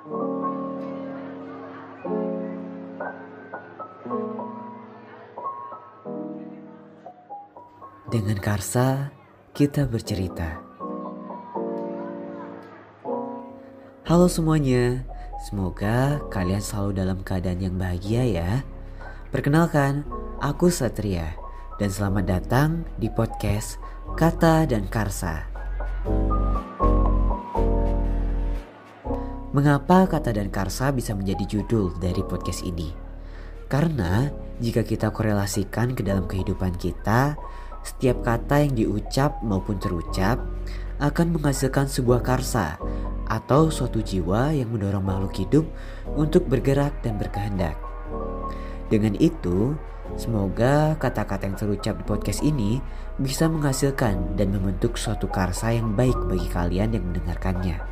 Dengan Karsa, kita bercerita. Halo semuanya, semoga kalian selalu dalam keadaan yang bahagia ya. Perkenalkan, aku Satria dan selamat datang di podcast Kata dan Karsa. Mengapa kata dan karsa bisa menjadi judul dari podcast ini? Karena jika kita korelasikan ke dalam kehidupan kita, setiap kata yang diucap maupun terucap akan menghasilkan sebuah karsa atau suatu jiwa yang mendorong makhluk hidup untuk bergerak dan berkehendak. Dengan itu, semoga kata-kata yang terucap di podcast ini bisa menghasilkan dan membentuk suatu karsa yang baik bagi kalian yang mendengarkannya.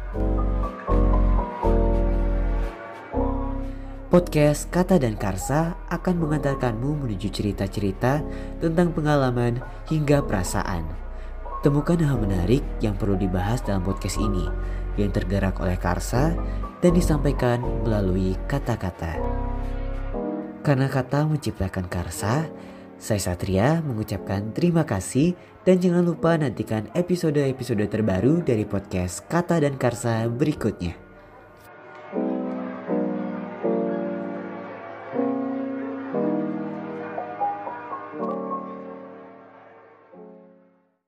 Podcast Kata dan Karsa akan mengantarkanmu menuju cerita-cerita tentang pengalaman hingga perasaan. Temukan hal menarik yang perlu dibahas dalam podcast ini yang tergerak oleh Karsa dan disampaikan melalui kata-kata. Karena kata menciptakan Karsa, saya Satria mengucapkan terima kasih dan jangan lupa nantikan episode-episode terbaru dari podcast Kata dan Karsa berikutnya.